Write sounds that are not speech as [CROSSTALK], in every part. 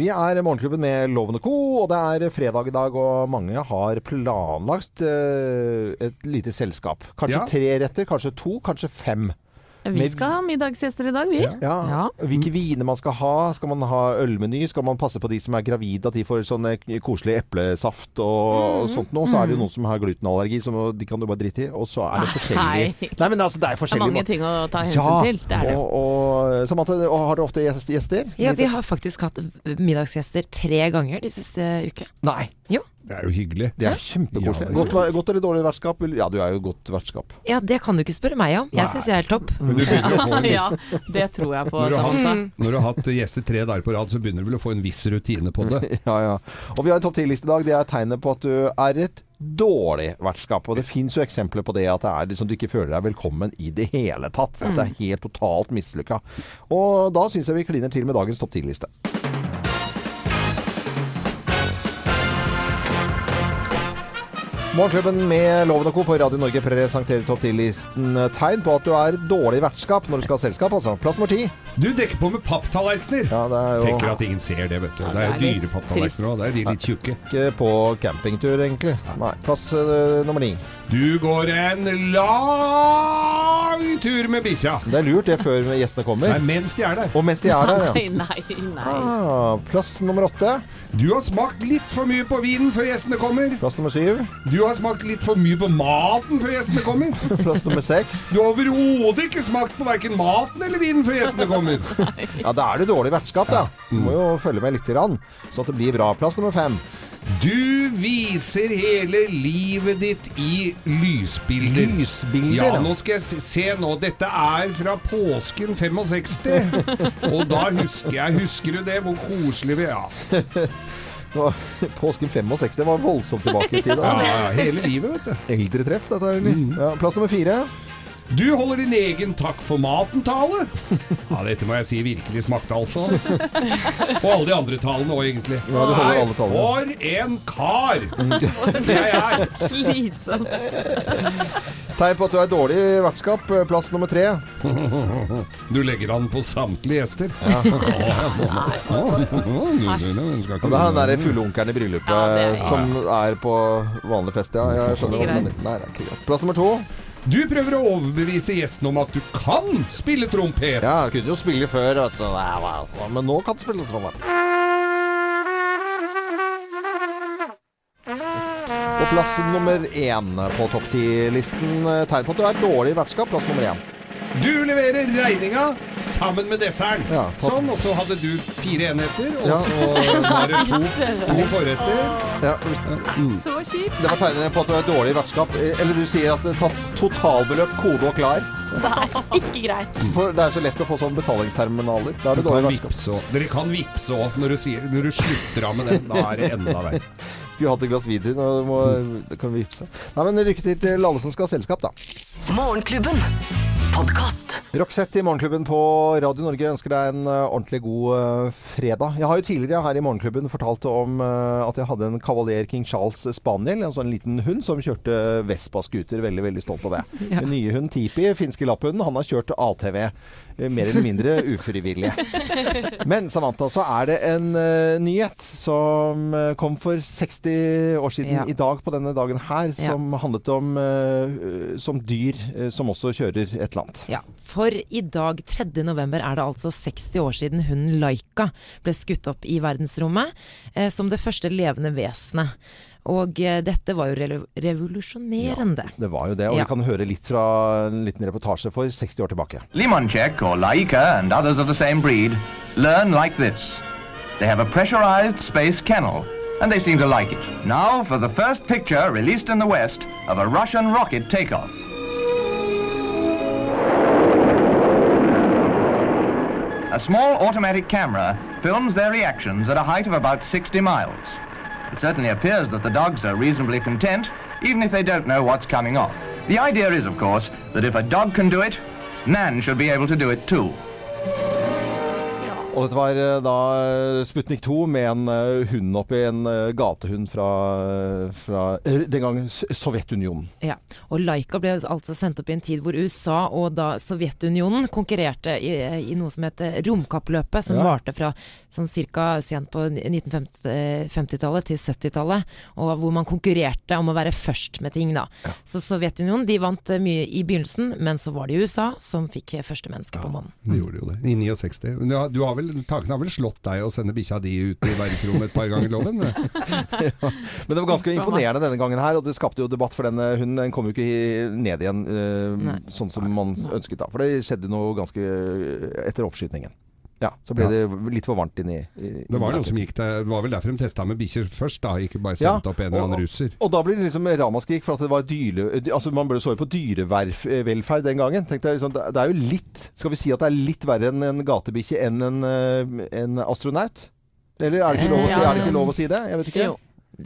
Vi er Morgenklubben med Lovende Co, og det er fredag i dag, og mange har planlagt uh, et lite selskap. Kanskje Ja. tre retter, kanskje to, kanskje fem. Vi skal ha middagsgjester i dag, vi. Ja. Ja. Hvilke viner man skal ha. Skal man ha ølmeny? Skal man passe på de som er gravide, at de får sånn eh, koselig eplesaft og, og sånt noe? Så er det jo noen som har glutenallergi, som de kan du bare drite i. Og så er det forskjellig [LAUGHS] Nei. Men altså, det er Det er forskjellig mange ting å ta hensyn ja, til. Det er det. Og, og, Samantha, og har du ofte gjester? Ja, vi har faktisk hatt middagsgjester tre ganger de siste uke. Nei. Jo. Det er jo hyggelig. Det er kjempekoselig. Ja, godt, godt eller dårlig vertskap? Ja, du er jo godt vertskap. Ja, det kan du ikke spørre meg om. Jeg syns jeg er helt topp. Men du begynner å få en viss, [LAUGHS] Ja, det tror jeg på, Når du har- når du har hatt gjester tre dager på rad, så begynner du vel å få en viss rutine på det. [LAUGHS] Ja, ja. Og vi har en topp ti-liste i dag. Det er tegnet på at du er et dårlig vertskap. Og det fins jo eksempler på det at det er liksom du ikke føler deg velkommen i det hele tatt. At det er helt totalt mislykka. Og da syns jeg vi kliner til med dagens topp 10-liste. Morgenklubben med Loven og Co. på Radio Norge presenterer topp 10-listen tegn på at du er dårlig vertskap når du skal ha selskap, altså. Plass nummer ti. Du dekker på med papptallerkener. Ja, det er jo Tenker at ingen ser det, vet du. Ja, det er jo det er dyre papptallerkener òg. Det er de litt tjukke. ikke på campingtur, egentlig. Nei. Plass uh, nummer ni. Du går en lang tur med bikkja. Det er lurt det før gjestene Nei, kommer. mens de er der. Og mens de er der, Nei, ja. nei, nei. Ah, plass nummer åtte. Du har smakt litt for mye på vinen før gjestene kommer. Plass nummer syv. Du har smakt litt for mye på maten før gjestene kommer. [LAUGHS] Plass nummer seks. Du har overhodet ikke smakt på verken maten eller vinen før gjestene kommer. Ja, da er det dårlig vertskap, da. Du må jo følge med lite grann, så at det blir bra. Plass nummer fem. Du viser hele livet ditt i lysbilder. Lysbilder. Ja, nå skal jeg se- nå. Dette er fra påsken 65. Og da husker jeg Husker du det? Hvor koselig vi er. [LAUGHS] Påsken 65 det var voldsomt tilbake i tid. Ja, ja, hele livet, vet du. Eldretreff, dette er. Mm. Ja, plass nummer fire. Du holder din egen takk for maten-tale. Ja, dette må jeg si virkelig smakte, altså. Og alle de andre talene òg, egentlig. Ja, du holder alle talene. for en kar! Det er jeg. Slitsomt. Tegn på at du er dårlig vertskap. Plass nummer tre. Du legger an på samtlige gjester. Og det er han derre fulle onkelen i bryllupet Ja, er- som er på vanlig fest, ja. Jeg skjønner hva du mener. Er. Plass nummer to. Du prøver å overbevise gjesten om at du kan spille trompet. Ja, jeg kunne jo spille før, vet du. Nei. Men nå kan du spille trompet. Og plass nummer én på topp ti-listen. Tegn på at du er dårlig i vertskap. Plass nummer én. Du leverer regninga sammen med desserten. Ja, sånn, og så hadde du fire enheter, og Ja. så var det to, to [LAUGHS] forretter. Ja, Så kjipt. det var tegnet på at du er dårlig vertskap. Eller du sier at tatt totalbeløp, kode og klar. Nei, ikke greit. For det er så lett å få sånne betalingsterminaler. Da er Du det dårlig vertskap. Dere kan vippse òg når, du når du slutter av med den. Da er det enda verre. [LAUGHS] Skulle hatt et glass hvitvin, Da kan vi vippse. Nei, men lykke til til alle som skal ha selskap, da. Morgenklubben. Podkast. Roxette i Morgenklubben på Radio Norge ønsker deg en eh, ordentlig god eh, fredag. Jeg har jo tidligere her i Morgenklubben fortalt om eh, at jeg hadde en Cavalier King Charles Spaniel, en sånn liten hund som kjørte Vespa-scooter. Veldig, veldig stolt av det. [LAUGHS] Ja. Den nye hund Tipi, finske lapphunden, han har kjørt ATV. Eh, Mer eller mindre [LAUGHS] ufrivillige. Men Samantha, så er det en uh, nyhet som uh, kom for 60 år siden Ja. i dag på denne dagen her, Ja. som handlet om uh, som dyr som også kjører et eller annet. Ja, for i dag, 3. november, er det altså 60 år siden hunden Laika ble skutt opp i verdensrommet som det første levende vesenet. Og eh, dette var jo re revolusjonerende. Det var jo det, og Ja. vi kan høre litt fra en liten reportasje for 60 år tilbake. Limonchek or Laika and others of the same breed learn like this. They have a pressurized space kennel, and they seem to like it. Now for the first picture released in the West of a Russian rocket takeoff. A small automatic camera films their reactions at a height of about 60 miles. It certainly appears that the dogs are reasonably content, even if they don't know what's coming off. The idea is, of course, that if a dog can do it, man should be able to do it too. Og dette var eh, da eh, Sputnik 2 med en eh, hund oppi, en eh, gatehund fra, fra den gangen Sovjetunionen. Ja, og Laika ble altså sendt opp i en tid hvor USA og da Sovjetunionen konkurrerte i, i noe som heter romkappløpet, som Ja. varte fra sånn cirka sent på 1950-tallet til 70-tallet, og hvor man konkurrerte om å være først med ting, da. Så Sovjetunionen de vant mye i begynnelsen, men så var det USA som fikk første menneske på månen. De gjorde jo det. I 69. Du har, du har vel, Taken har vel slått deg å sende bikkja di ut i verdensrommet et par ganger, Loven? [LAUGHS] Men det var ganske imponerende denne gangen her, og det skapte jo debatt, for denne hunden den kom jo ikke ned igjen eh, sånn som man ønsket da. For det skjedde noe ganske etter oppskytingen. Ja, så ble det litt for varmt inni i, Det var noe som gikk der, det var vel derfor de testa med bikkjer først, da, ikke bare sendte opp en eller annen russer. Og da blir det liksom ramaskrik for at det var dyre... Altså Man ble såret på dyrevelferd den gangen. Tenkte jeg liksom, det er jo litt Skal vi si at det er litt verre enn en gatebikkje enn en, eh, en astronaut? Eller er det ikke lov å si, er det, ikke lov å si det? Jeg vet ikke. Jo.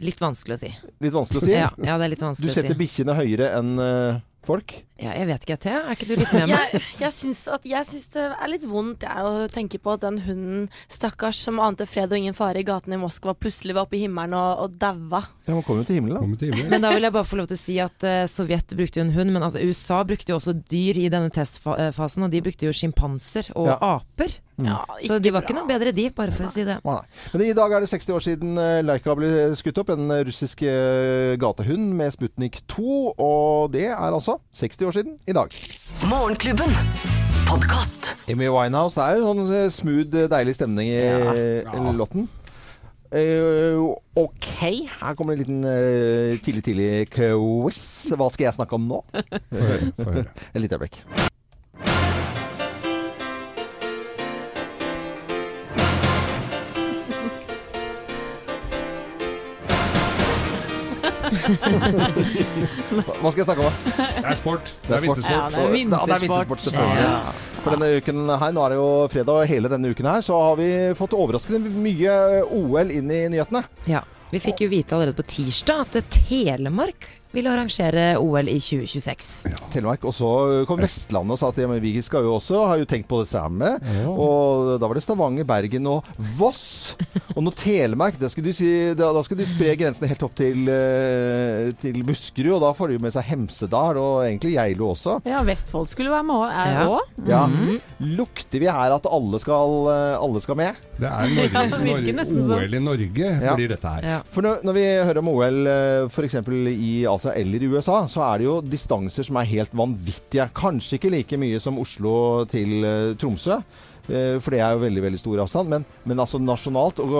Litt vanskelig å si. Litt vanskelig å si. Ja, ja, det er litt vanskelig å si. Du setter bikkjene høyere enn eh, folk? Ja, jeg vet ikke, Thea. Er ikke du litt med meg? Jeg, jeg, syns at, jeg syns det er litt vondt jeg, å tenke på at den hunden, stakkars, som ante fred og ingen fare i gatene i Moskva, plutselig var oppe i himmelen og, og daua. Ja, Man kommer jo til himmelen, da. Til himmelen. Men da vil jeg bare få lov til å si at uh, Sovjet brukte jo en hund, men altså USA brukte jo også dyr i denne testfasen, og de brukte jo sjimpanser og Ja. aper. Ja, Så de var ikke noe bedre de, bare for å si det. Nei. Men i dag er det 60 år siden Leika ble skutt opp. En russisk eh, gatehund med Sputnik 2. Og det er altså 60 år siden i dag. Morgenklubben. Podcast. Amy Winehouse. Det er jo sånn eh, smooth, eh, deilig stemning i eh, Ja. låten. Eh, ok, her kommer en liten eh, tidlig, tidlig quiz. Hva skal jeg snakke om nå? Et lite øyeblikk. Hva skal jeg snakke om? Det er sport. Det er er vintersport. Ja, det er Ja, det er vintersport, vintersport. selvfølgelig. Ja. For denne uken her, nå er det jo fredag, og hele denne uken her, så har vi fått overraskende mye OL inn i nyhetene. Ja. Vi fikk jo vite allerede på tirsdag at Telemark vil arrangere OL i 2026. Telemark. Og så kom Vestlandet og sa at ja, men vi skal jo også, har jo tenkt på det samme. Og da var det Stavanger, Bergen og Voss. Og nå Telemark, da skulle de, si, da, da skulle de spre grensene helt opp til, eh, til Buskerud. Og da får de jo med seg Hemsedal, og egentlig Geilo også. Ja, Vestfold skulle være med òg. Ja. Lukter vi her at alle skal, eh, alle skal med? Det er Norge, [LAUGHS] Norge, sånn. OL i Norge Ja. blir dette her. Ja. For når, når vi hører om OL f.eks. i Asia eller i USA, så er det jo distanser som er helt vanvittige. Kanskje ikke like mye som Oslo til eh, Tromsø. Eh, For det er jo veldig veldig stor avstand, men, men altså nasjonalt. Og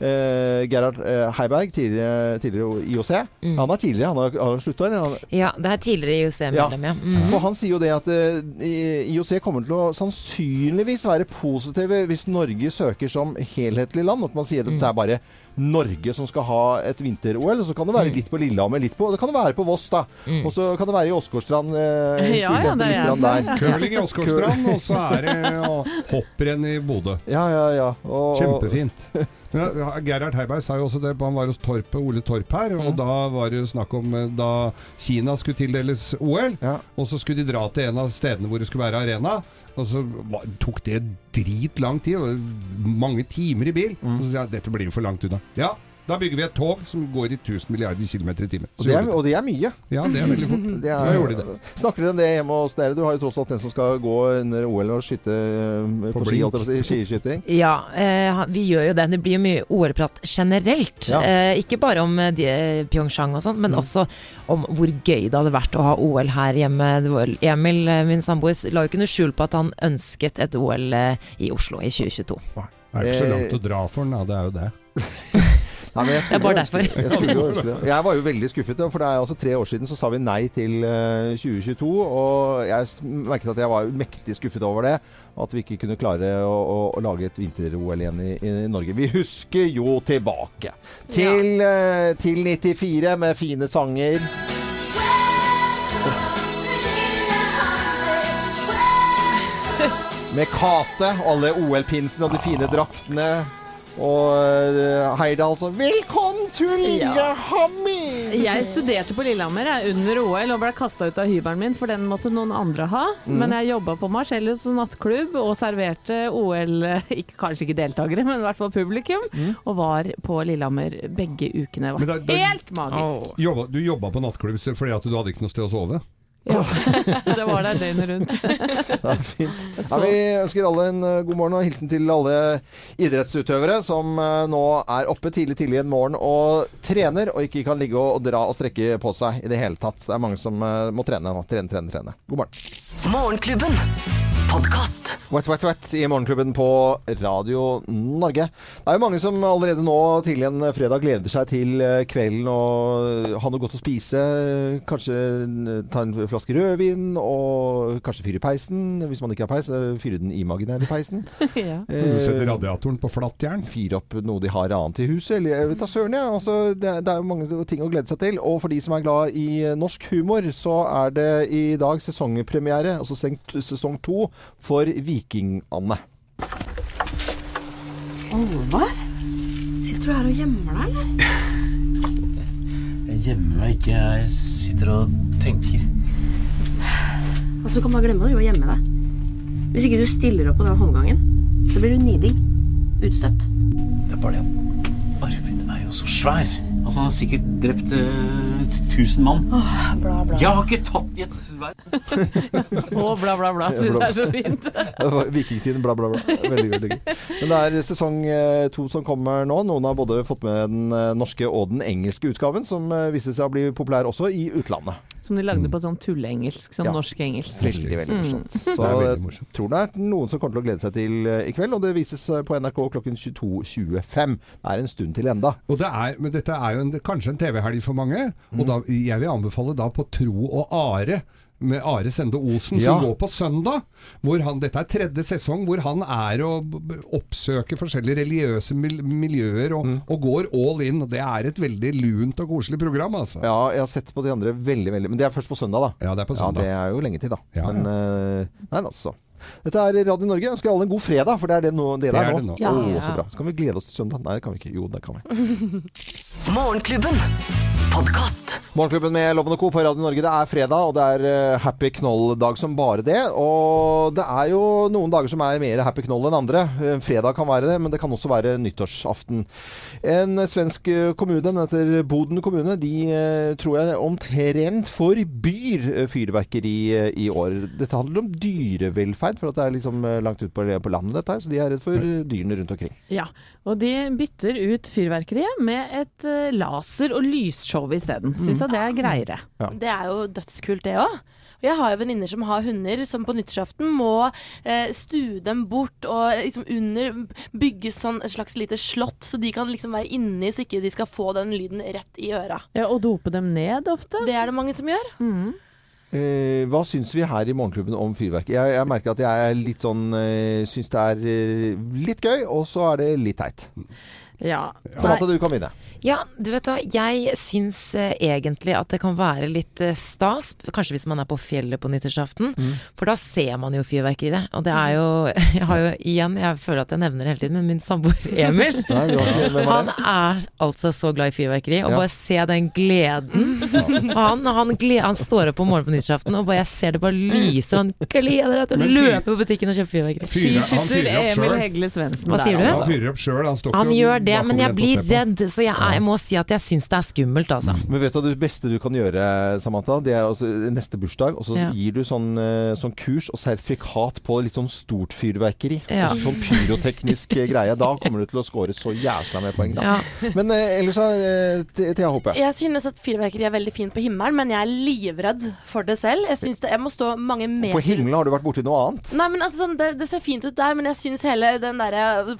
eh, Gerhard eh, Heiberg, tidligere, tidligere IOC, Mm. han er tidligere, han har, har slutta? eller? Ja, det er tidligere IOC-medlem, ja. Mm. For han sier jo det at eh, IOC kommer til å sannsynligvis være positive hvis Norge søker som helhetlig land. At man sier at det er bare Norge som skal ha et vinter-OL. Så kan det være litt på Lillehammer, litt på Det kan det være på Voss, da. Og så kan det være i Åsgårdstrand, eh, Ja, for ja, eksempel. litt grann der. Curling i Åsgårdstrand, og så er det hopprenn i Bodø. [LAUGHS] Ja, ja, ja. Og, Kjempefint. [LAUGHS] Ja, Gerhard Heiberg sa jo også det, han var hos Torp, Ole Torp her, og Mm. da var det snakk om eh, da Kina skulle tildeles OL, Ja. og så skulle de dra til en av stedene hvor det skulle være arena, og så tok det dritlang tid, mange timer i bil, Mm. og så sier jeg dette blir jo for langt unna. Ja, da bygger vi et tog som går i 1000 milliarder kilometer i timen. Og det, er, og det er mye. [LAUGHS] Ja, det er veldig fort. Det er, de det. Snakker dere om det hjemme hos dere? Du har jo tross alt den som skal gå under OL og skyte eh, på, På ski, skiskyting. Ja, eh, vi gjør jo det. Det blir jo mye OL-prat generelt. Ja. Eh, ikke bare om eh, de, Pyeongchang og sånn, men Mm. også om hvor gøy det hadde vært å ha OL her hjemme. Emil, eh, min samboer, la jo ikke noe skjul på at han ønsket et OL eh, i Oslo i 2022. Det er ikke så langt å dra for den, da. Det er jo det. [LAUGHS] Nei, men jeg Det er bare derfor. Jeg, skulle jo ønske det. jeg var jo veldig skuffet, for det er altså tre år siden så sa vi nei til eh, 2022. Og jeg merket at jeg var mektig skuffet over det. At vi ikke kunne klare å, å, å lage et vinter-OL igjen i, i Norge. Vi husker jo tilbake til, ja. til 94 med fine sanger. [LAUGHS] Med Kate og alle OL-pinsene og de fine draktene. Og eh, Heidal altså Velkommen til Lillehammer! Jeg studerte på Lillehammer jeg, under OL og ble kasta ut av hybelen min, for den måtte noen andre ha. Mm. Men jeg jobba på Marcellus nattklubb og serverte OL, [LAUGHS] ikke, kanskje ikke deltakere, men i hvert fall publikum. Mm. Og var på Lillehammer begge ukene. Det var da- da- helt magisk. Jobba, du jobba på nattklubb fordi at du hadde ikke noe sted å sove? [LAUGHS] Det var der døgnet rundt. [LAUGHS] Det er fint. Ja, vi ønsker alle en eh, god morgen og hilsen til alle idrettsutøvere som eh, nå er oppe tidlig tidlig en morgen og trener, og ikke kan ligge og, og dra og strekke på seg i det hele tatt. Det er mange som eh, må trene nå. Trene, trene, trene. God morgen. Morgenklubben. Podkast. Wet, wet, wet i Morgenklubben på Radio Norge. Det er jo mange som allerede nå tidlig en fredag gleder seg til eh, kvelden og ha noe godt å spise. Kanskje eh, ta en flaske rødvin og kanskje fyre peisen. Hvis man ikke har peis, eh, fyre den imaginære peisen. [LAUGHS] ja. eh, setter Eh, radiatoren på flatt jern? fyre opp noe de har annet i huset. Eller jeg vet da søren, jeg. Altså, det, det er jo mange ting å glede seg til. Og for de som er glad i norsk humor, så er det i dag sesongpremiere, altså sesong to, for Viking-Anne. Olvar? Sitter du her og gjemmer deg, eller? [LAUGHS] Jeg gjemmer meg ikke, jeg sitter og tenker. Altså, Du kan bare glemme det. Du og gjemme deg. Hvis ikke du stiller opp på den håndgangen, så blir du niding. Utstøtt. Det er bare det at Arvid er jo så svær. Altså, Han har sikkert drept eh, tusen mann. Bla, bla. Jeg har ikke tatt i et sverd. [LAUGHS] Og bla, bla, bla. Syns jeg er så fint. [LAUGHS] Vikingtiden, bla, bla, bla. Veldig, veldig gøy. Men det er sesong eh, to som kommer nå. Noen har både fått med den eh, norske og den engelske utgaven, som viste seg å bli populær også i utlandet. Som de lagde på sånn tulleengelsk. Sånn Ja. norsk-engelsk. Veldig, veldig morsomt. [LAUGHS] Så Det er veldig jeg morsomt. tror det er noen som kommer til å glede seg til eh, i kveld, og det vises eh, på NRK klokken 22.25. Det er en stund til enda. Og det er, men dette er jo en, kanskje en TV-helg for mange. Og da, jeg vil anbefale da på Tro og Are. Med Are Sende Osen, Ja. som går på søndag. Hvor han, dette er tredje sesong hvor han er og oppsøker forskjellige religiøse miljøer og, og går all in. Og Det er et veldig lunt og koselig program, altså. Ja, jeg har sett på de andre veldig, veldig Men det er først på søndag, da. Ja, det er på Ja, det er jo lenge til, da. Ja, Men eh, Nei, altså. Dette er Radio Norge. Jeg ønsker alle en god fredag, for det er det, nå, det, Det der er nå. det nå. Ja. Å, så bra. Så kan vi glede oss til søndag. Nei, det kan vi ikke. Jo, det kan vi. [LAUGHS] Morgenklubben. Podkast. Morgenklubben med Loven Co. på Radio Norge. Det er fredag, og det er eh, happy knoll-dag som bare det. Og det er jo noen dager som er mer happy knoll enn andre. Eh, Fredag kan være det, men det kan også være nyttårsaften. En svensk eh, kommune, den heter Boden kommune, de tror jeg omtrent forbyr fyrverkeri i år. Dette handler om dyrevelferd, for at det er liksom langt ut på, på landet dette her, så de er redd for dyrene rundt omkring. Ja, og de bytter ut fyrverkeriet med et laser- og lysshow isteden. Syns jeg det er greiere. Det er jo dødskult, det òg. Jeg har jo venninner som har hunder, som på nyttårsaften må eh, stue dem bort og liksom under bygge sånn et slags lite slott, så de kan liksom være inni, så ikke de skal få den lyden rett i øra. Ja, og dope dem ned ofte. Det er det mange som gjør. Eh, hva syns vi her i Morgenklubben om fyrverkeri? Jeg, jeg merker at jeg er litt sånn eh, Syns det er eh, litt gøy, og så er det litt teit. Ja. at du kan begynne. Ja, du vet hva, jeg syns eh, egentlig at det kan være litt eh, stas, kanskje hvis man er på fjellet på nyttårsaften, for da ser man jo fyrverkeriet. Og det er jo [LAUGHS] Jeg har jo igjen, jeg føler at jeg nevner det hele tiden, men min samboer [LAUGHS] Emil Nei, ikke, han er altså så glad i fyrverkeri, og Ja. bare se den gleden. Og [LAUGHS] han, han, gled, han står opp om morgenen på nyttårsaften, og bare jeg ser det bare lyse, og han gleder seg til å løpe på butikken og kjøpe fyrverkeri. Fyrer- han Skiskytter fyrer opp Emil sjøl. Hegle Svendsen. Hva sier du? Han fyrer opp sjøl. Han står ikke Han gjør det, men jeg blir redd, så jeg, jeg må si at jeg syns det er skummelt, altså. Men vet du det beste du kan gjøre, Samantha? Det er altså neste bursdag, og så Ja. gir du sånn, eh, sånn kurs og sertifikat på litt sånn stort fyrverkeri. Ja. Altså sånn pyroteknisk eh, [LAUGHS] greie. Da kommer du til å score så jævla med poeng, da. Ja. Men eh, ellers eh, Thea Thea Jeg synes at fyrverkeri er veldig fint på himmelen, men jeg er livredd for det selv. Jeg synes det, jeg må stå mange meter På himmelen har du vært borti noe annet? Nei, men altså sånn, det, det ser fint ut der, men jeg syns hele den derre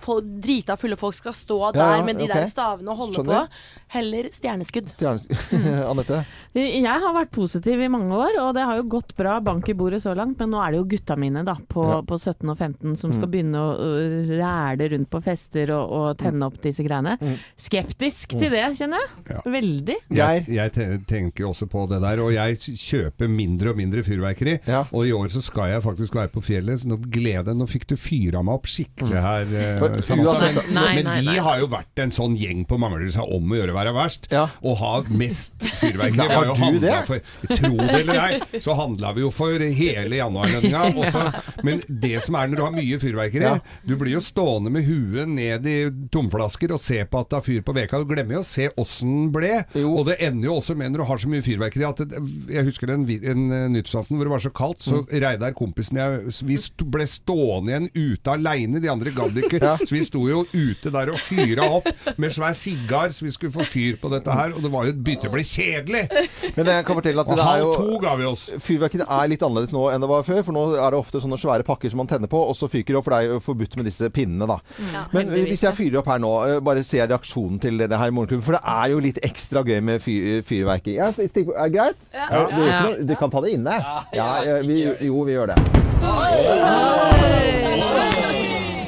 drita fulle folk skal stå Ja, ja, er med de okay. der stavene og holde Skjønner. på. Heller stjerneskudd. Stjerneskudd. [LAUGHS] Anette? [LAUGHS] Jeg har vært positiv i mange år, og det har jo gått bra bank i bordet så langt. Men nå er det jo gutta mine da, på, Ja. på 17 og 15 som Mm. skal begynne å ræle rundt på fester og, og tenne opp disse greiene. Mm. Skeptisk til det, kjenner jeg. Ja. Veldig. Jeg, jeg tenker også på det der, og jeg kjøper mindre og mindre fyrverkeri. Og i år så skal jeg faktisk være på fjellet, så nå gleder jeg Nå fikk du fyra meg opp skikkelig her, Mm. For uansett- Men, Nei, men vi nei. har jo vært en sånn gjeng på Manglerud seg om å gjøre være verst. Og ha mest fyrverkeri. [LAUGHS] Har jo du handlet det? For, tro det eller ei, så handla vi jo for hele januarlønninga. [LAUGHS] Men det som er når du har mye fyrverkeri, Ja. du blir jo stående med huet ned i tomflasker og se på at det er fyr på veka. Du glemmer jo å se åssen den ble. Og det ender jo også med når du har så mye fyrverkeri at det, Jeg husker en, en eh, nyttårsaften hvor det var så kaldt, så Mm. Reidar, kompisen jeg Vi st ble stående igjen ute aleine, de andre gadd ikke. [LAUGHS] Så vi sto jo ute der og fyra opp med svær sigar, så vi skulle få fyr på dette her. Og det var jo et bytte ble kjedelig! Men jeg kan fortelle at det er jo ga vi oss. Er litt annerledes nå enn det var før, for nå er det ofte sånne svære pakker som man tenner på, og så fyker det opp, for det er jo forbudt med disse pinnene, da. Men hvis jeg fyrer opp her nå, eh, bare ser reaksjonen til det her i Morgenklubben, for det er jo litt ekstra gøy med fyr, fyrverkeri. Ja, er det greit? Ja. Ja, det ikke noe. Du kan ta det inne. Ja, ja, vi, jo, vi gjør det.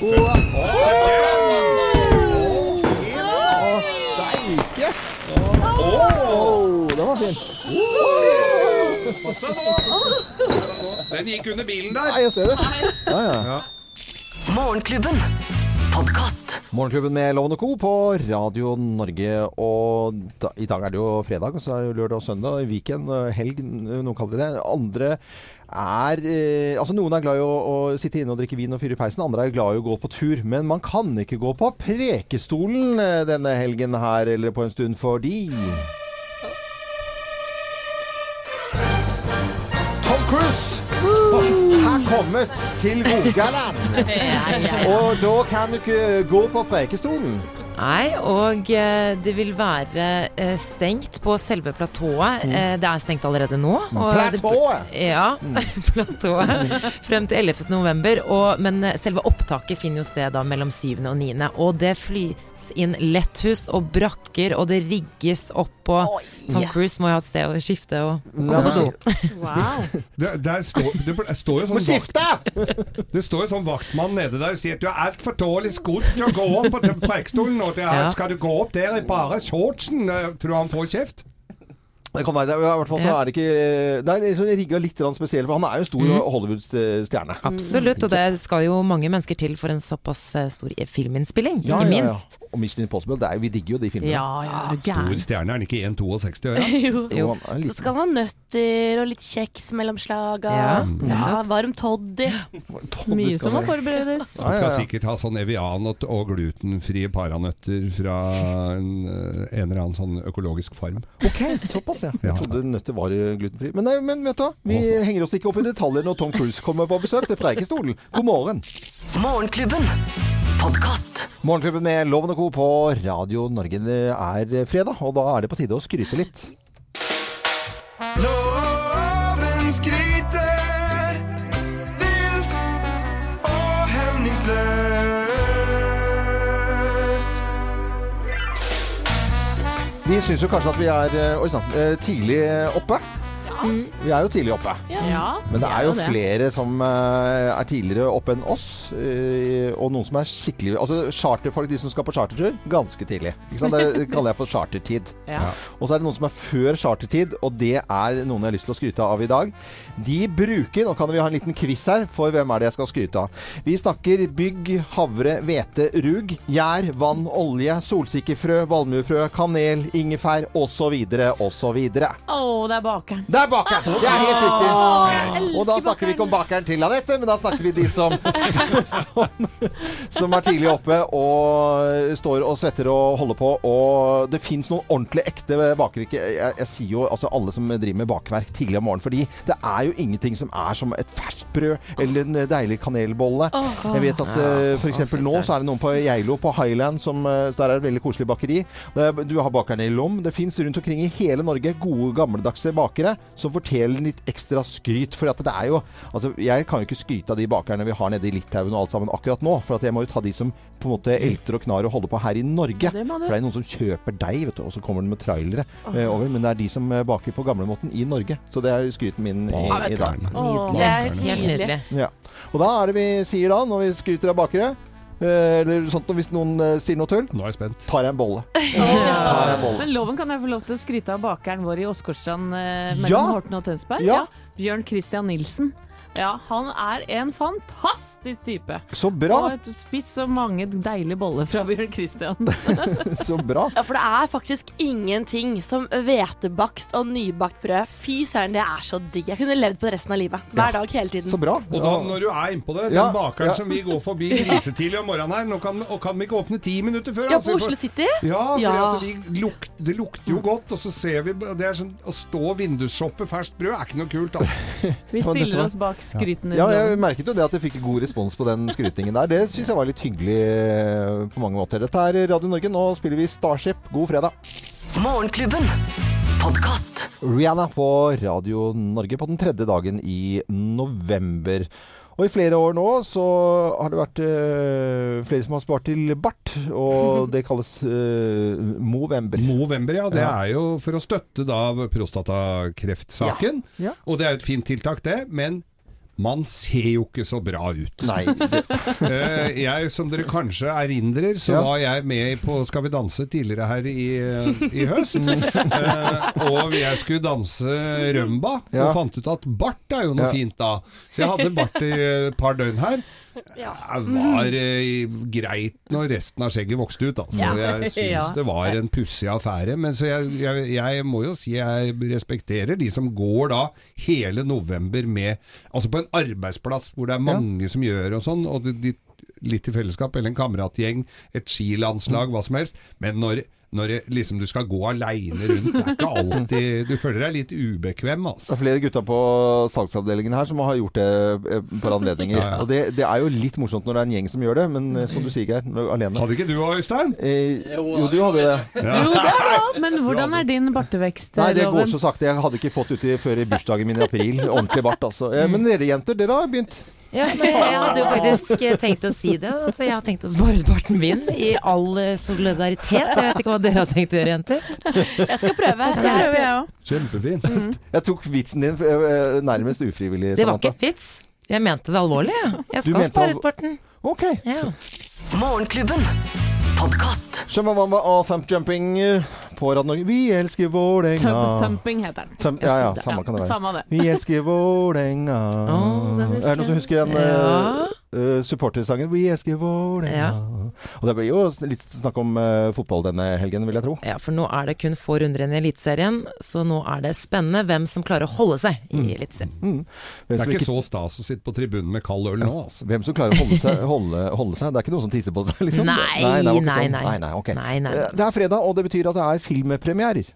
Å, Å, det var fint. Den gikk under bilen der. Nei, jeg ser det. Ja, ja. Morgenklubben. Podkast. Morgenklubben med Loven og Co. på Radio Norge. Og da, I dag er det jo fredag, og så er det lørdag og søndag. Weekend, helg, noen kaller det det. Andre er eh, Altså Noen er glad i å, å sitte inne og drikke vin og fyre i peisen, andre er glad i å gå på tur. Men man kan ikke gå på Prekestolen denne helgen her eller på en stund fordi kommet til Rogaland. [LAUGHS] Og da kan du ikke gå på Prekestolen. Nei, og eh, det vil være eh, stengt på selve platået. Mm. Eh, det er stengt allerede nå. Platået? Ja, [LAUGHS] platået. Frem til 11. november. Og, men selve opptaket finner jo sted da mellom 7. og 9. Og det flys inn letthus og brakker, og det rigges opp. Og Tom Cruise må jo ha et sted å skifte og, komme på. [LAUGHS] Det, der står, det det står jo Må sånn skifte! [LAUGHS] Det står jo sånn vaktmann nede der og sier at du er altfor dårlig skodd til å gå opp på Preikestolen. Og det Ja. skal du gå opp der i bare shortsen? Eh, Tror du han får kjeft? Det kan være det. I hvert fall så er det ikke Det er liksom rigga litt spesielt, for han er jo en stor Mm. Hollywood-stjerne. Absolutt, og det skal jo mange mennesker til for en såpass eh, stor filminnspilling, Ja, ikke ja, ja. minst. Og Mission Impossible, det er, vi digger jo de filmene. Ja, ja, Stor stjerne, er han ikke 1,62 år? [LAUGHS] Jo. Jo, Så skal han ha nøtter og litt kjeks mellom slaga. Ja. Ja, varm toddy. Mye som må forberedes. Han skal sikkert ha sånn Evian og, og glutenfrie paranøtter fra en, eh, en eller annen sånn økologisk farm. Ok, såpass, ja. Jeg trodde nøtter var glutenfri. Men, nei, men vet du hva, vi henger oss ikke opp i detaljer når Tom Cruise kommer på besøk til Preikestolen. God morgen. Morgenklubben. Podkast. Morgenklubben med Loven og Co. på Radio Norge. Det er fredag, og da er det på tide å skryte litt. Loven Vi syns jo kanskje at vi er eh, oi, sann, eh, tidlig oppe. Vi er jo tidlig oppe. Ja, Men det er jo flere som eh, er tidligere oppe enn oss, eh, og noen som er skikkelig Altså charterfolk, de som skal på chartertur, ganske tidlig. Det [LAUGHS] kaller jeg for chartertid. Ja. Og så er det noen som er før chartertid, og det er noen jeg har lyst til å skryte av i dag. De bruker Nå kan vi ha en liten quiz her, for hvem er det jeg skal skryte av? Vi snakker bygg, havre, hvete, rug, gjær, vann, olje, solsikkefrø, valmuefrø, kanel, ingefær osv. osv. Å, det er bakeren. Det er bakeren! Det er helt riktig. Og da snakker vi ikke om bakeren til Anette, men da snakker vi de som, som, [LAUGHS] [LAUGHS] som er tidlig oppe og står og svetter og holder på. Og det fins noen ordentlig ekte bakere. Jeg, jeg sier jo altså alle som driver med bakverk tidlig om morgenen, fordi det er jo ingenting som er som et ferskt brød eller en deilig kanelbolle. Jeg vet at uh, for eksempel nå så er det noen på Geilo på Highland som eh, Der er det et veldig koselig bakeri. Er- Du har bakerne i Lom. Det fins rundt omkring i hele Norge gode, gammeldagse bakere som fortjener litt ekstra skryt. For at det er jo Altså, jeg kan jo ikke skryte av de bakerne vi har nede i Litauen og alt sammen akkurat nå. For at jeg må jo ta de som på en måte elter og knar og holder på her i Norge. Det. For det er noen som kjøper deig, vet du, og så kommer de med trailere eh, over. Men det er de som eh, baker på gamlemåten i Norge. Så det er skryten min i, i dag. Åh, Det er Helt nydelig. Ja. Og da er det vi sier da, når vi skryter av bakere Eller sånt, hvis noen eh, sier noe tull, Nå er jeg spent. tar jeg en bolle. [LAUGHS] Tar jeg en bolle. Men loven kan jeg få lov til å skryte av bakeren vår i Åsgårdstrand eh, mellom Ja! Horten og Tønsberg. Ja. Bjørn Christian Nilsen. Ja, han er en fantastisk type. Så bra! Og spist så mange deilige boller fra Bjørn Christian. [LAUGHS] Så bra. Ja, for det er faktisk ingenting som hvetebakst og nybakt brød. Fy søren, det er så digg. Jeg kunne levd på det resten av livet. Hver dag, hele tiden. Så bra. Og da, når du er innpå det, den Ja, bakeren ja. som vi går forbi grisetidlig om morgenen her, nå kan, og kan vi ikke åpne ti minutter før? Ja, altså, på altså, Oslo City. Ja, for Ja. At vi luk, det lukter jo godt, og så ser vi det er sånn, Å stå og vindusshoppe ferskt brød er ikke noe kult. Altså. Vi stiller oss bak skrytene. Ja, jeg merket jo det at jeg fikk god respons på den skrytingen der. Det syns jeg var litt hyggelig eh, på mange måter. Dette er Radio Norge. Nå spiller vi Starship. God fredag. Morgenklubben. Podcast. Rihanna på Radio Norge på den tredje dagen i november. Og i flere år nå så har det vært øh, flere som har spart til bart, og [LAUGHS] det kalles øh, Movember. Movember, ja. Det Ja. er jo for å støtte da prostatakreftsaken. Ja. Og det er jo et fint tiltak, det. Men man ser jo ikke så bra ut. Nei, [LAUGHS] Eh, jeg, som dere kanskje erindrer, så Ja. var jeg med på Skal vi danse tidligere her i, i høst. Eh, og jeg skulle danse rømba, og fant ut at bart er jo noe fint da. Så jeg hadde bart i et par døgn her. Det var eh, greit når resten av skjegget vokste ut, altså. Ja. Jeg syns [LAUGHS] Ja. det var en pussig affære. Men så jeg, jeg, jeg må jo si jeg respekterer de som går da hele november med Altså på en arbeidsplass hvor det er mange som gjør og sånn, og de, de, litt i fellesskap, eller en kameratgjeng, et skilandslag, hva som helst. Men når når det, liksom, du skal gå aleine rundt. Det er ikke alltid Du føler deg litt ubekvem, Det altså. er flere gutter på salgsavdelingen her som har gjort det eh, på anledninger. Ja, ja. Og det, det er jo litt morsomt når det er en gjeng som gjør det, men eh, som du sier, Geir, alene Hadde ikke du òg, Øystein? eh, Jo, du hadde det. Men hvordan er din bartevekst, Nei, det går så sakte. Jeg hadde ikke fått uti før i bursdagen min i april. Ordentlig bart, altså. Eh, Men dere jenter, dere har begynt. Ja, men jeg hadde jo faktisk eh, tenkt å si det. At jeg har tenkt å spare ut barten min i all eh, solidaritet. Jeg vet ikke hva dere har tenkt å gjøre, jenter. Jeg skal prøve. Jeg skal prøve, jeg òg. Kjempefint. Jeg tok vitsen din eh, nærmest ufrivillig, Det var ikke et vits. Jeg mente det alvorlig, jeg. Jeg skal spare barten. Ok. Ja. Morgenklubben. Podkast. Shambamba og Thumpjumping på Radio Norge. Vi elsker Vålerenga. Thumping heter den. Thump- ja, ja, samme kan det være. Samme det. Vi elsker Vålerenga. [LAUGHS] Oh, er det noen som husker den Ja. uh, supportersangen? Vi elsker Vålerenga. Ja. Og det blir jo litt snakk om uh, fotball denne helgen, vil jeg tro. Ja, for nå er det kun få runder igjen i Eliteserien, så nå er det spennende hvem som klarer å holde seg i Eliteserien. Mm. Det er ikke ikke- så stas å sitte på tribunen med kald øl nå, altså. Hvem som klarer å holde seg, holde, holde seg. Det er ikke noen som tisser på seg, liksom? Nei, nei, sånn. nei. nei, nei, Det er fredag, og det betyr at det er filmpremierer.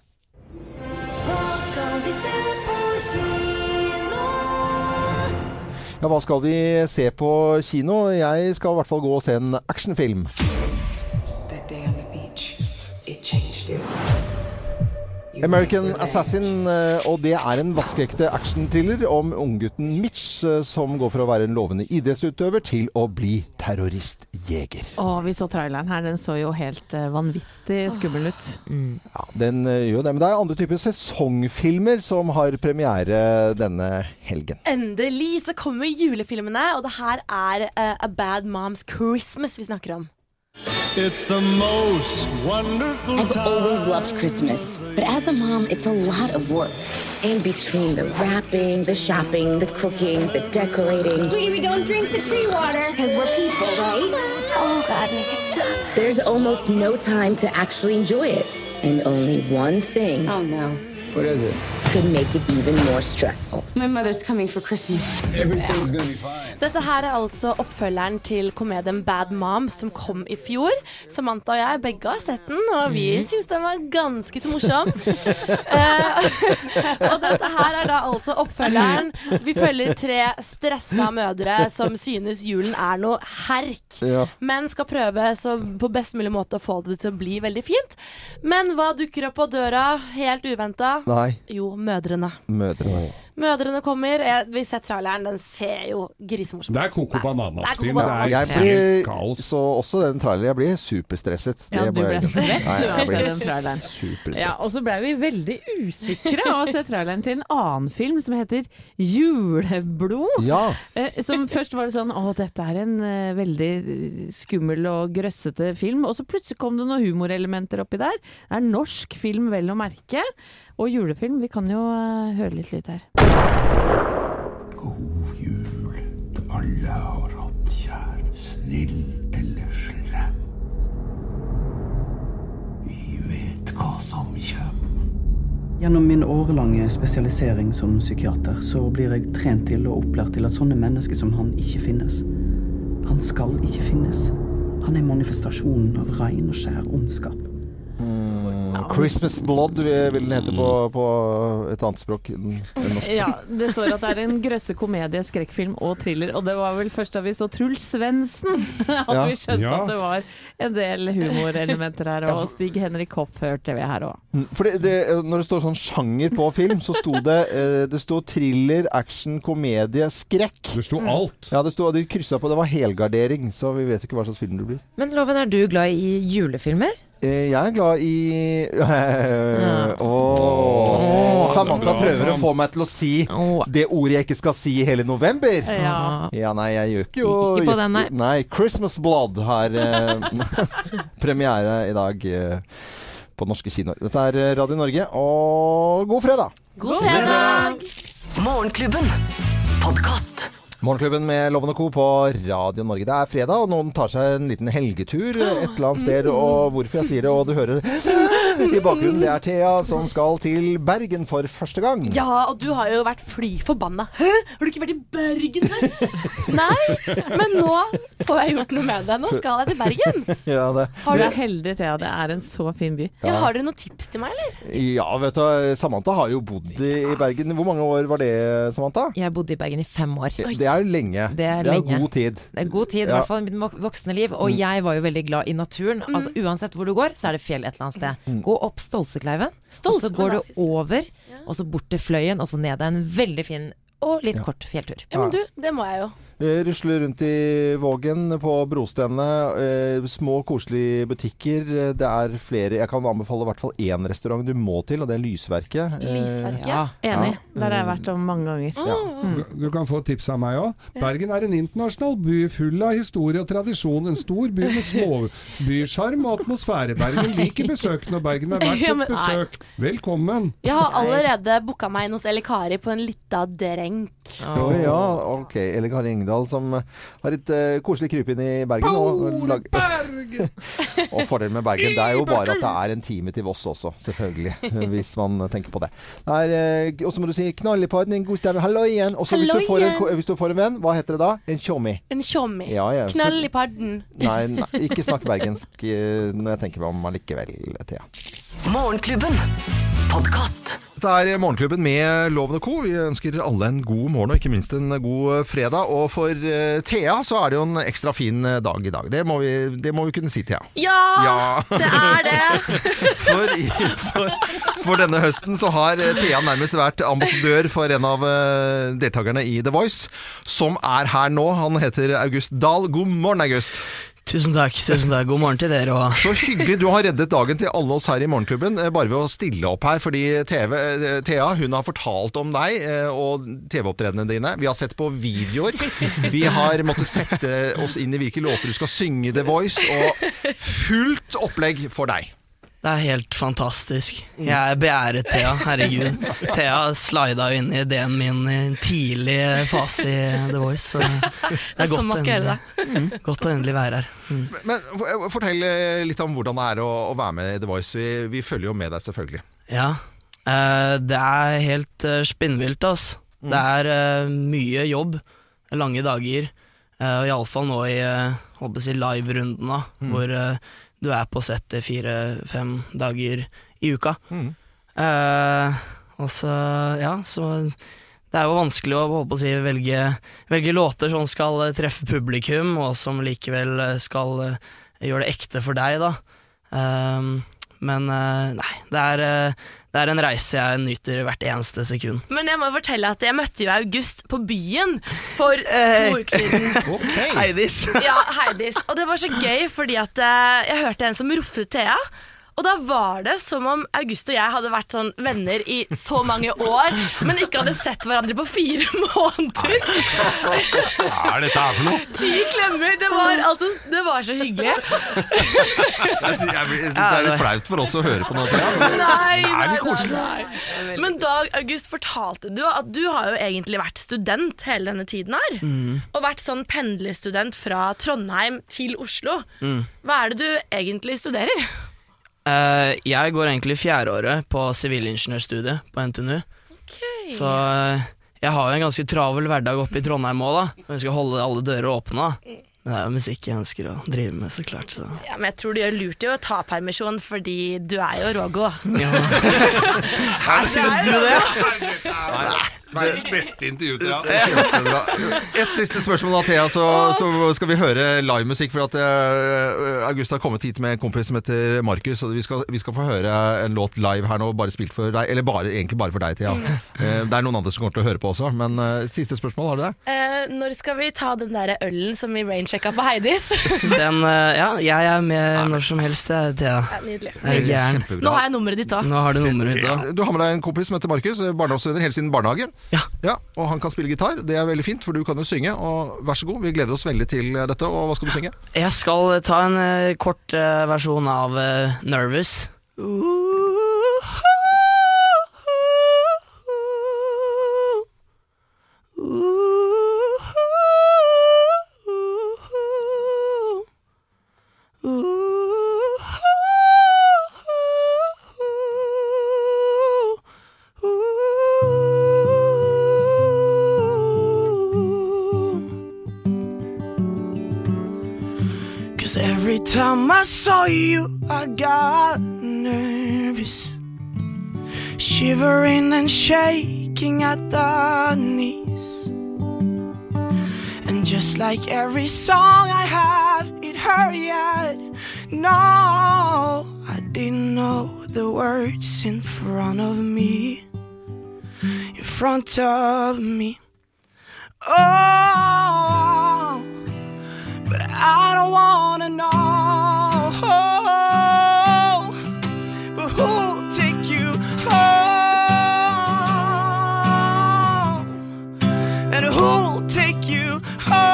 Ja, hva skal vi se på kino? Jeg skal i hvert fall gå og se en actionfilm. American. Assassin, eh, og det er en vaskeekte actionthriller om unggutten Mitch, eh, som går fra å være en lovende idrettsutøver til å bli terroristjeger. Å, vi så traileren her. Den så jo helt eh, vanvittig skummel ut. Ja, den gjør det, men det er andre typer sesongfilmer som har premiere denne helgen. Endelig så kommer julefilmene, og det her er uh, A Bad Mom's Christmas vi snakker om. It's the most wonderful I've always loved Christmas, but as a mom, it's a lot of work. And between the wrapping, the shopping, the cooking, the decorating. Sweetie, we don't drink the tree water. Because we're people, right? Oh, God, make it stop. There's almost no time to actually enjoy it. And only one thing Oh, no. What is it? could make it even more stressful. My mother's coming for Christmas. Everything's gonna be fine. Dette her er altså oppfølgeren til komedien Bad Mom som kom i fjor. Samantha og jeg begge har sett den, og vi syns den var ganske så morsom. [LAUGHS] Eh, [LAUGHS] og dette her er da altså oppfølgeren. Vi følger tre stressa mødre som synes julen er noe herk. Ja. Men skal prøve så på best mulig måte å få det til å bli veldig fint. Men hva dukker opp på døra helt uventa? Nei. Jo, Mødrene. Mødrene. Mødrene kommer. Jeg, vi ser traileren. Den ser jo grisemorsom ut. Det er Coco Bananas-film. Jeg blir, kaos. så også den traileren, jeg blir superstresset. Ja, Det du ble stresset svett du av å se ble den traileren. Ja, og så ble vi veldig usikre av å se traileren til en annen film som heter Juleblod. Ja. Eh, som først var det sånn å dette er en eh, veldig eh, skummel og grøssete film. Og så plutselig kom det noen humorelementer oppi der. Det er norsk film vel å merke. Og julefilm. Vi kan jo eh, høre litt litt her. God jul til alle har hatt kjær, snill eller slem. Vi vet hva som kjem. Gjennom min årelange spesialisering som psykiater så blir jeg trent til og opplært til at sånne mennesker som han ikke finnes. Han skal ikke finnes. Han er manifestasjonen av rein og skjær ondskap. Mm, Christmas Blood vil den hete på, på et annet språk enn norsk. Ja, det står at det er en grøsse komedie, skrekkfilm og thriller. Og det var vel først da vi så Truls Svendsen [LAUGHS] at Ja. vi skjønte Ja. at det var en del humorelementer her. Og Stig Henrik Hoff hørte vi her òg. Mm, når det står sånn sjanger på film, så sto det eh, Det sto thriller, action, komedie, skrekk. Det sto alt. Ja, det sto, de kryssa på. Det var helgardering, så vi vet ikke hva slags film det blir. Men Loven, er du glad i julefilmer? Eh, Jeg er glad i [LAUGHS] Åh. Samantha prøver å få meg til å si det ordet jeg ikke skal si i hele november. Ja. Ja, nei, jeg gjør ikke jo Ikke på den, nei. Nei, Christmas Blood har eh, [LAUGHS] premiere i dag eh, på norske kinoer. Dette er Radio Norge, og god fredag! God fredag! Morgenklubben. Podkast. Morgenklubben med Loven og Co. på Radio Norge. Det er fredag, og noen tar seg en liten helgetur et eller annet sted. Og hvorfor jeg sier det, og du hører i bakgrunnen, det er Thea som skal til Bergen for første gang. Ja, og du har jo vært fly forbanna. Hæ? Har du ikke vært i Bergen før? [LAUGHS] Nei, men nå får jeg gjort noe med det. Nå skal jeg til Bergen. Ja, det. Har du er heldig, Thea. Det er en så fin by. Ja, har dere noen tips til meg, eller? Ja, vet du, Samantha har jo bodd i i Bergen. Hvor mange år var det, Samantha? Jeg bodde i Bergen i fem år. Det er jo lenge. Det er jo lenge. god tid. Det er god tid, i Ja. hvert fall i mitt voksne liv. Og Mm. jeg var jo veldig glad i naturen. Altså Uansett hvor du går, så er det fjell et eller annet sted. Mm. Gå opp Stolsekleiven, og så går du over, og så bort til Fløyen, og så ned. Det er en veldig fin og litt kort fjelltur. Ja, men du, det må jeg jo. Eh, Rusler rundt i Vågen på brostenene. Eh, små, koselige butikker. Eh, Det er flere Jeg kan anbefale i hvert fall én restaurant du må til, og det er Lysverket. Lysverket? ja. Enig. Ja. Der har jeg vært om mange ganger. Du, du kan få tips av meg òg. Bergen er en internasjonal by full av historie og tradisjon. En stor by med småbysjarm og atmosfære. Bergen liker besøkende, og Bergen er verdt [LAUGHS] et besøk. Velkommen! Jeg har allerede booka meg inn hos Elikari Kari på en lita drenk. Å ja, ok. Eller Kari Engdahl som eh, har et uh, koselig krypinn i Bergen. Og, lag- [LAUGHS] og fordelen med Bergen det er jo bare at det er en time til Voss også, selvfølgelig. [LAUGHS] Hvis man tenker på det. det eh, og så må du si 'knall i podden', en god stemme, hallo igjen. Og så hvis, du får en hvis du får en venn, hva heter det da? En tjommi. En tjommi. Ja, ja. Knall i padden. Nei, nei, ikke snakk bergensk uh, når jeg tenker meg om allikevel, Thea. Morgenklubben. Podkast. Dette er Morgenklubben med Loven og Co. Vi ønsker alle en god morgen, og ikke minst en god fredag. Og for eh, Thea så er det jo en ekstra fin eh, dag i dag. Det må vi, det må vi kunne si, Thea. Ja, Ja. [LAUGHS] det er det! [LAUGHS] For, for, for denne høsten så har eh, Thea nærmest vært ambassadør for en av eh, deltakerne i The Voice, som er her nå. Han heter August Dahl. God morgen, August. Tusen takk. tusen takk. God morgen til dere. òg. Så hyggelig. Du har reddet dagen til alle oss her i Morgenklubben eh, bare ved å stille opp her. Fordi TV, eh, Thea hun har fortalt om deg eh, og TV-opptredenene dine. Vi har sett på videoer. Vi har måttet sette oss inn i hvilke låter du skal synge The Voice. Og fullt opplegg for deg. Det er helt fantastisk. Jeg er beæret Thea. Herregud. [LAUGHS] Thea slida jo inn i ideen min i en tidlig fase i The Voice. Så det [LAUGHS] Det er er godt, sånn man å endelig, godt å endelig være her. Mm. Men men, fortell eh, litt om hvordan det er å, å være med i The Voice. Vi, vi følger jo med deg, selvfølgelig. Ja. uh, det er helt uh, spinnvilt, altså. Det er uh, mye jobb. Lange dager. Uh, Iallfall nå i uh, jeg live-runden, da, Mm. hvor du er på settet fire-fem dager i uka. Eh, og så, ja, så det er jo vanskelig å, å si, velge, velge låter som skal treffe publikum, og som likevel skal eh, gjøre det ekte for deg, da. Ehm, Men eh, nei, det er, eh, det er en reise jeg nyter hvert eneste sekund. Men jeg må fortelle at jeg møtte jo August på byen for to uker siden. [LAUGHS] Heidis. Ja, Heidis. Og det var så gøy, fordi at eh, jeg hørte en som ropte Thea. Og da var det som om August og jeg hadde vært sånn venner i så mange år, men ikke hadde sett hverandre på fire [LAUGHS] måneder. Hva er dette her for noe? Ti klemmer! Det var, altså, det var så hyggelig. Jeg synes, jeg, jeg, det er litt flaut for oss å høre på noe. Nei, nei, nei. Men Dag August fortalte du at du har jo egentlig vært student hele denne tiden her. Mm. Og vært sånn pendlerstudent fra Trondheim til Oslo. Mm. Hva er det du egentlig studerer? Eh, jeg går egentlig fjerdeåret på sivilingeniørstudiet på NTNU. Så uh, jeg har jo en ganske travel hverdag oppe i Trondheim òg, da. Jeg skal holde alle dører åpne. da. Men det er jo musikk jeg ønsker å drive med, så klart. Så. Ja, men jeg tror du gjør lurt i å ta permisjon, fordi du er jo rågå. [LAUGHS] Her synes du det? Verdens beste intervju til [LAUGHS] Det er. Et siste spørsmål da, Thea, så, så skal vi høre livemusikk. For at eh, August har kommet hit med en kompis som heter Markus, og vi skal, vi skal få høre en låt live her nå, bare spilt for deg. Eller bare, egentlig bare for deg, Thea. Eh, det er noen andre som kommer til å høre på også, men eh, siste spørsmål, har du det? Eh, når skal vi ta den der ølen som vi rainchecka på Heidis? [LAUGHS] Den, ja, jeg er med når som helst, jeg, Thea. Ja, nydelig. Er du. Nå har jeg nummeret ditt òg. Du har med deg en kompis som heter Markus, barndomsvenner helt siden barnehagen. Ja. Og han kan spille gitar, det er veldig fint, for du kan jo synge. Og vær så god, vi gleder oss veldig til dette. Og hva skal du synge? Jeg skal ta en uh, kort uh, versjon av uh, Nervous. Cause every time I saw you, I got nervous. Shivering and shaking at the knees. And just like every song I had, it hurt yet. No, I didn't know the words in front of me. In front of me. Oh, I don't wanna know. But who'll take you home? And who'll take you home?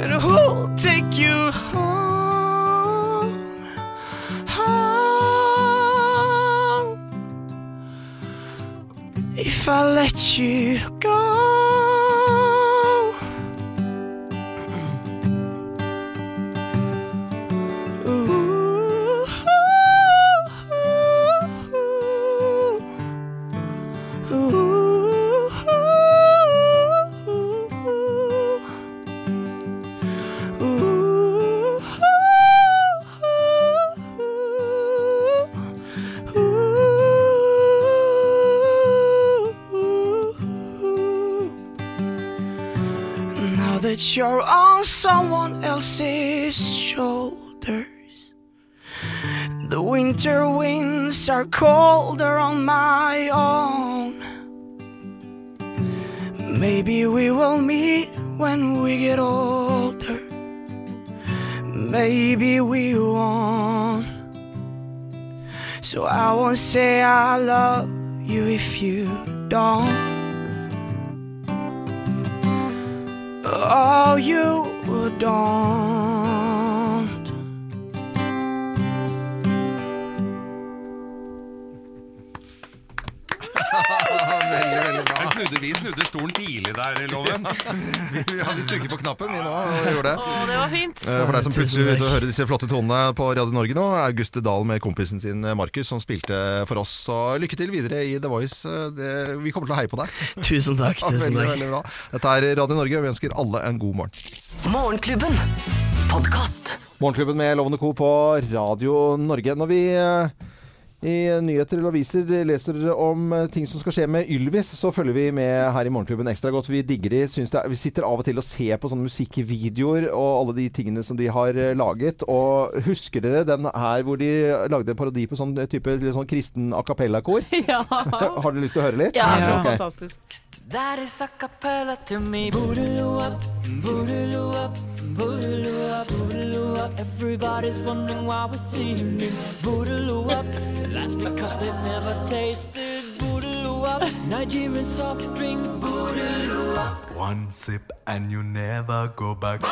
And who'll take you home? Home? If I let you that you're on someone else's shoulders, the winter winds are colder on my own. Maybe we will meet when we get older. Maybe we won't. So I won't say I love you if you don't. Oh, you don't. Snudde, vi snudde stolen tidlig der, Loven. [LAUGHS] Ja, vi trykket på knappen vi nå og gjorde det. Å, det var fint. Eh, For deg som plutselig begynte å høre disse flotte tonene på Radio Norge nå, Auguste Dahl med kompisen sin eh, Markus som spilte for oss. Så lykke til videre i The Voice. Eh, Det, vi kommer til å heie på deg. [LAUGHS] Tusen takk. Ja, Tusen veldig, takk. veldig bra. Dette er Radio Norge, og vi ønsker alle en god morgen. Morgenklubben. Podcast. Morgenklubben med Lovende Co. på Radio Norge. Når vi i nyheter eller aviser leser dere om eh, ting som skal skje med Ylvis, så følger vi med her i Morgenklubben ekstra godt. Vi digger de. Det er, vi sitter av og til og ser på sånne musikkvideoer og alle de tingene som de har eh, laget. Og husker dere den her hvor de lagde en parodi på sånn type sånn kristen a cappella-kor? [LAUGHS] Ja. har dere lyst til å høre litt? Ja, så okay. fantastisk. That is a cappella to me. Boogaloo up, boogaloo up, boogaloo up, boogaloo up. Everybody's wondering why we're singing boogaloo up. That's because they've never tasted boogaloo up. Nigerian soft drink boogaloo up. One sip and you never go back. [LAUGHS]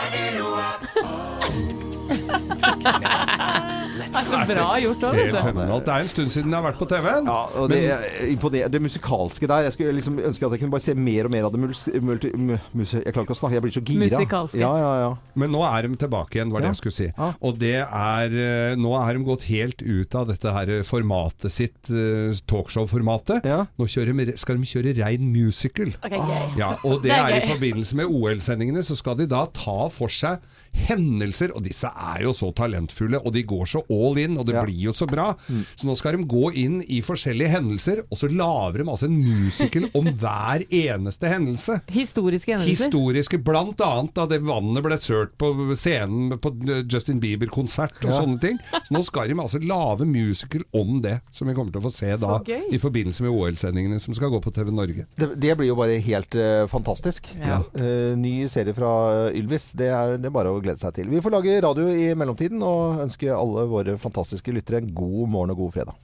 Det er så bra gjort òg, Helt vet du. fenomenalt. Det er en stund siden jeg har vært på TV-en. Ja, og det, er imponer- det musikalske der Jeg skulle liksom ønske at jeg kunne bare se mer og mer av det multi, multi, mu- Jeg klarer ikke å snakke, jeg blir så gira. Musikalske. Ja, ja, ja. Men nå er de tilbake igjen, var det Ja. jeg skulle si. Og det er eh, Nå har de gått helt ut av dette her formatet sitt, eh, talkshow-formatet. Nå kjører de, skal de kjøre rein musical. Ok, gøy. Ja, og det, Det er er, i forbindelse med OL-sendingene, så skal de da ta for seg hendelser, og disse er jo så talentfulle, og de går så all in, og det blir jo så bra. Mm. Så nå skal de gå inn i forskjellige hendelser, og så lager de altså en musical om hver eneste hendelse. Historiske hendelser. Historiske, blant annet da det vannet ble sølt på scenen på Justin Bieber-konsert og Ja. sånne ting. Så nå skal de altså lage musical om det, som vi kommer til å få se da gøy. i forbindelse med OL-sendingene som skal gå på TV Norge. Det, det blir jo bare helt uh, fantastisk. Ja. Uh, ny serie fra Ylvis. Det er, det er bare å glede seg til. Vi får lage radio i mellomtiden og ønske alle våre fantastiske lyttere en god morgen og god fredag.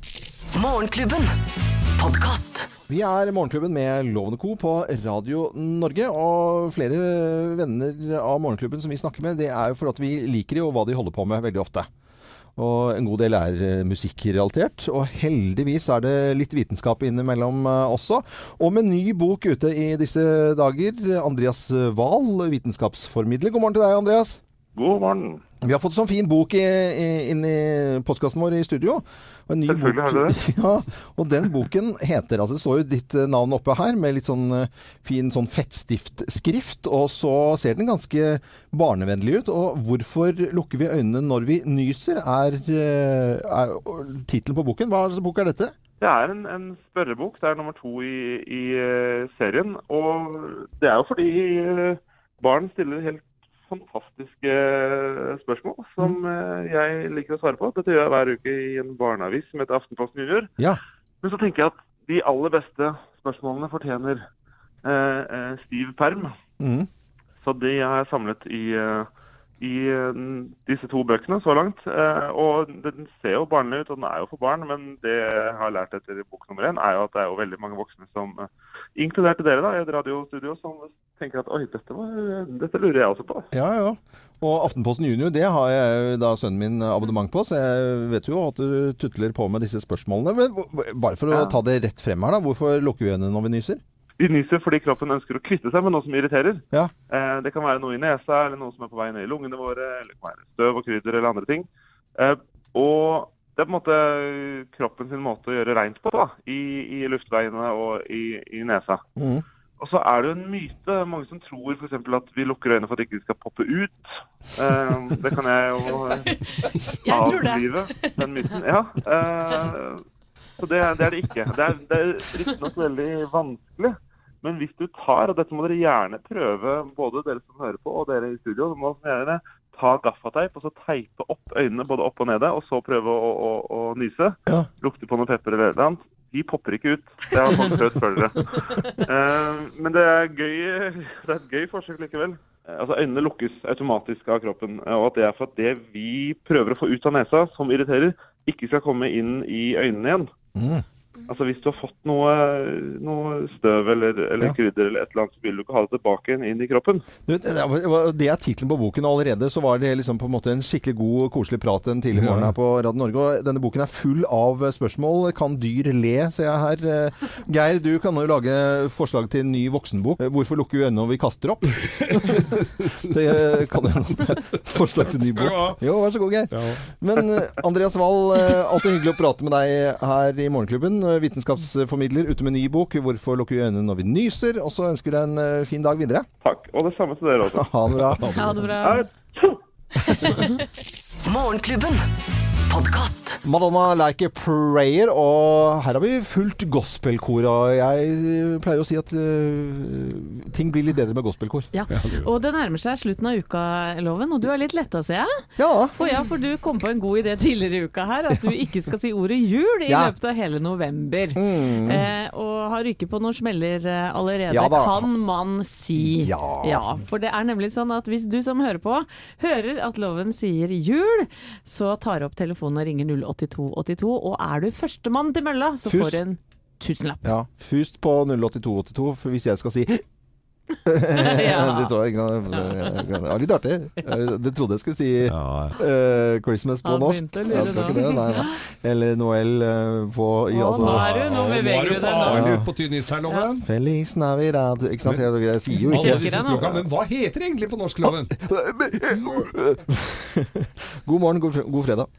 Morgenklubben. Podkast. Vi er Morgenklubben med Lovende Co. på Radio Norge. Og flere venner av Morgenklubben som vi snakker med, det er jo for at vi liker de og hva de holder på med veldig ofte. Og en god del er eh, musikkrelatert. Og heldigvis er det litt vitenskap innimellom eh, også. Og med ny bok ute i disse dager. Andreas Wahl, vitenskapsformidler. God morgen til deg, Andreas. God morgen. Vi har fått sånn fin bok i, i, inn i postkassen vår i studio. En Selvfølgelig har dere det. [LAUGHS] Ja, og den boken heter altså Det står jo ditt eh, navn oppe her med litt sånn eh, fin sånn fettstiftskrift. Og så ser den ganske barnevennlig ut. Og 'Hvorfor lukker vi øynene når vi nyser?' er, eh, er tittelen på boken. Hva slags bok er dette? Det er en, en spørrebok. Det er nummer to i, i serien. Og det er jo fordi barn stiller helt fantastiske eh, spørsmål som eh, jeg liker å svare på. Dette gjør jeg hver uke i en barneavis som heter Aftenposten Junior. Ja. Men så tenker jeg at de aller beste spørsmålene fortjener eh, eh, stiv perm. Mm. Så de har jeg samlet i, eh, i eh, disse to bøkene så langt. Eh, Og den ser jo barnlig ut, og den er jo for barn, men det jeg har lært etter bok nummer én, er jo at det er jo veldig mange voksne som, eh, inkludert dere da, i et radiostudio, som tenker at oi, dette, var, dette lurer jeg også på. Ja, ja. Og Aftenposten Junior det har jeg da sønnen min abonnement på, så jeg vet jo at du tutler på med disse spørsmålene. Men bare for å Ja. ta det rett frem her, da. Hvorfor lukker vi øynene når vi nyser? De nyser fordi kroppen ønsker å kvitte seg med noe som irriterer. Ja. Eh, det kan være noe i nesa, eller noe som er på vei ned i lungene våre, eller det kan være støv og krydder eller andre ting. Eh, og det er på en måte kroppen sin måte å gjøre rent på, da, i, i luftveiene og i, i nesa. Mm. Og så er det jo en myte. Mange som tror f.eks. at vi lukker øynene for at ikke skal poppe ut. Eh, det kan jeg jo [LAUGHS] det. avlive, den myten. Ja. Eh, så det, det er det ikke. Det er, det er riktignok veldig vanskelig. Men hvis du tar, og dette må dere gjerne prøve, både dere som hører på og dere i studio, så må gjerne ta gaffateip og så teipe opp øynene både opp og nede, og så prøve å, å, å nyse. Lukte på noe pepper eller et annet. De popper ikke ut. Det har folk prøvd før dere. [LAUGHS] Eh, men det er gøy Det er et gøy forsøk likevel. Eh, altså Øynene lukkes automatisk av kroppen. Og at det er for at det vi prøver å få ut av nesa, som irriterer, ikke skal komme inn i øynene igjen. Mm. Altså Hvis du har fått noe, noe støv eller, eller krydder, eller et eller annet, så vil du ikke ha det tilbake inn i kroppen. Du, det er tittelen på boken. Allerede så var det liksom på en måte en skikkelig god koselig prat en tidlig morgen her på Radio Norge. og Denne boken er full av spørsmål. Kan dyr le, ser jeg her. Eh, Geir, du kan jo lage forslag til en ny voksenbok. Eh, Hvorfor lukker vi øynene når vi kaster opp? [LAUGHS] det kan jo Forslag til ny du ha. bok. Jo, vær så god, Geir. Men eh, Andreas Wahl, eh, alltid hyggelig å prate med deg her i Morgenklubben. Eh, Vitenskapsformidler ute med ny bok 'Hvorfor lukker vi øynene når vi nyser'. Og så ønsker jeg en eh, fin dag videre. Takk. Og det samme til dere også. [LAUGHS] Ha det bra. Ha det bra. [LAUGHS] Morgenklubben. Madonna Like a Prayer, og her har vi fulgt gospelkor. Og jeg pleier å si at uh, ting blir litt bedre med gospelkor. Ja, og det nærmer seg slutten av uka-loven, og du er litt letta, ser jeg. Ja. For ja, for du kom på en god idé tidligere i uka her, at du ikke skal si ordet jul i Ja. løpet av hele november. Mm. Eh, og har ryket på noen smeller eh, allerede, Ja kan man si. Ja. For det er nemlig sånn at hvis du som hører på, hører at loven sier jul, så tar opp telefonen og ringer 08282, og er du førstemann til mølla, så Fust. får du en tusenlapp. Ja, Fust på 08282 for hvis jeg skal si [LAUGHS] [LAUGHS] Ja. det tror jeg ikke var litt artig. Det trodde jeg skulle si uh, Christmas på norsk. det, nei, nei. [LAUGHS] Eller Noel uh, på i, altså, nå er du- nå beveger Nå er du på tynn is her, Loven. Feliz Navidad. Ikke sant? Jeg, jeg sier jo ikke Men hva heter det egentlig på norsk, Loven? God morgen, god, god fredag.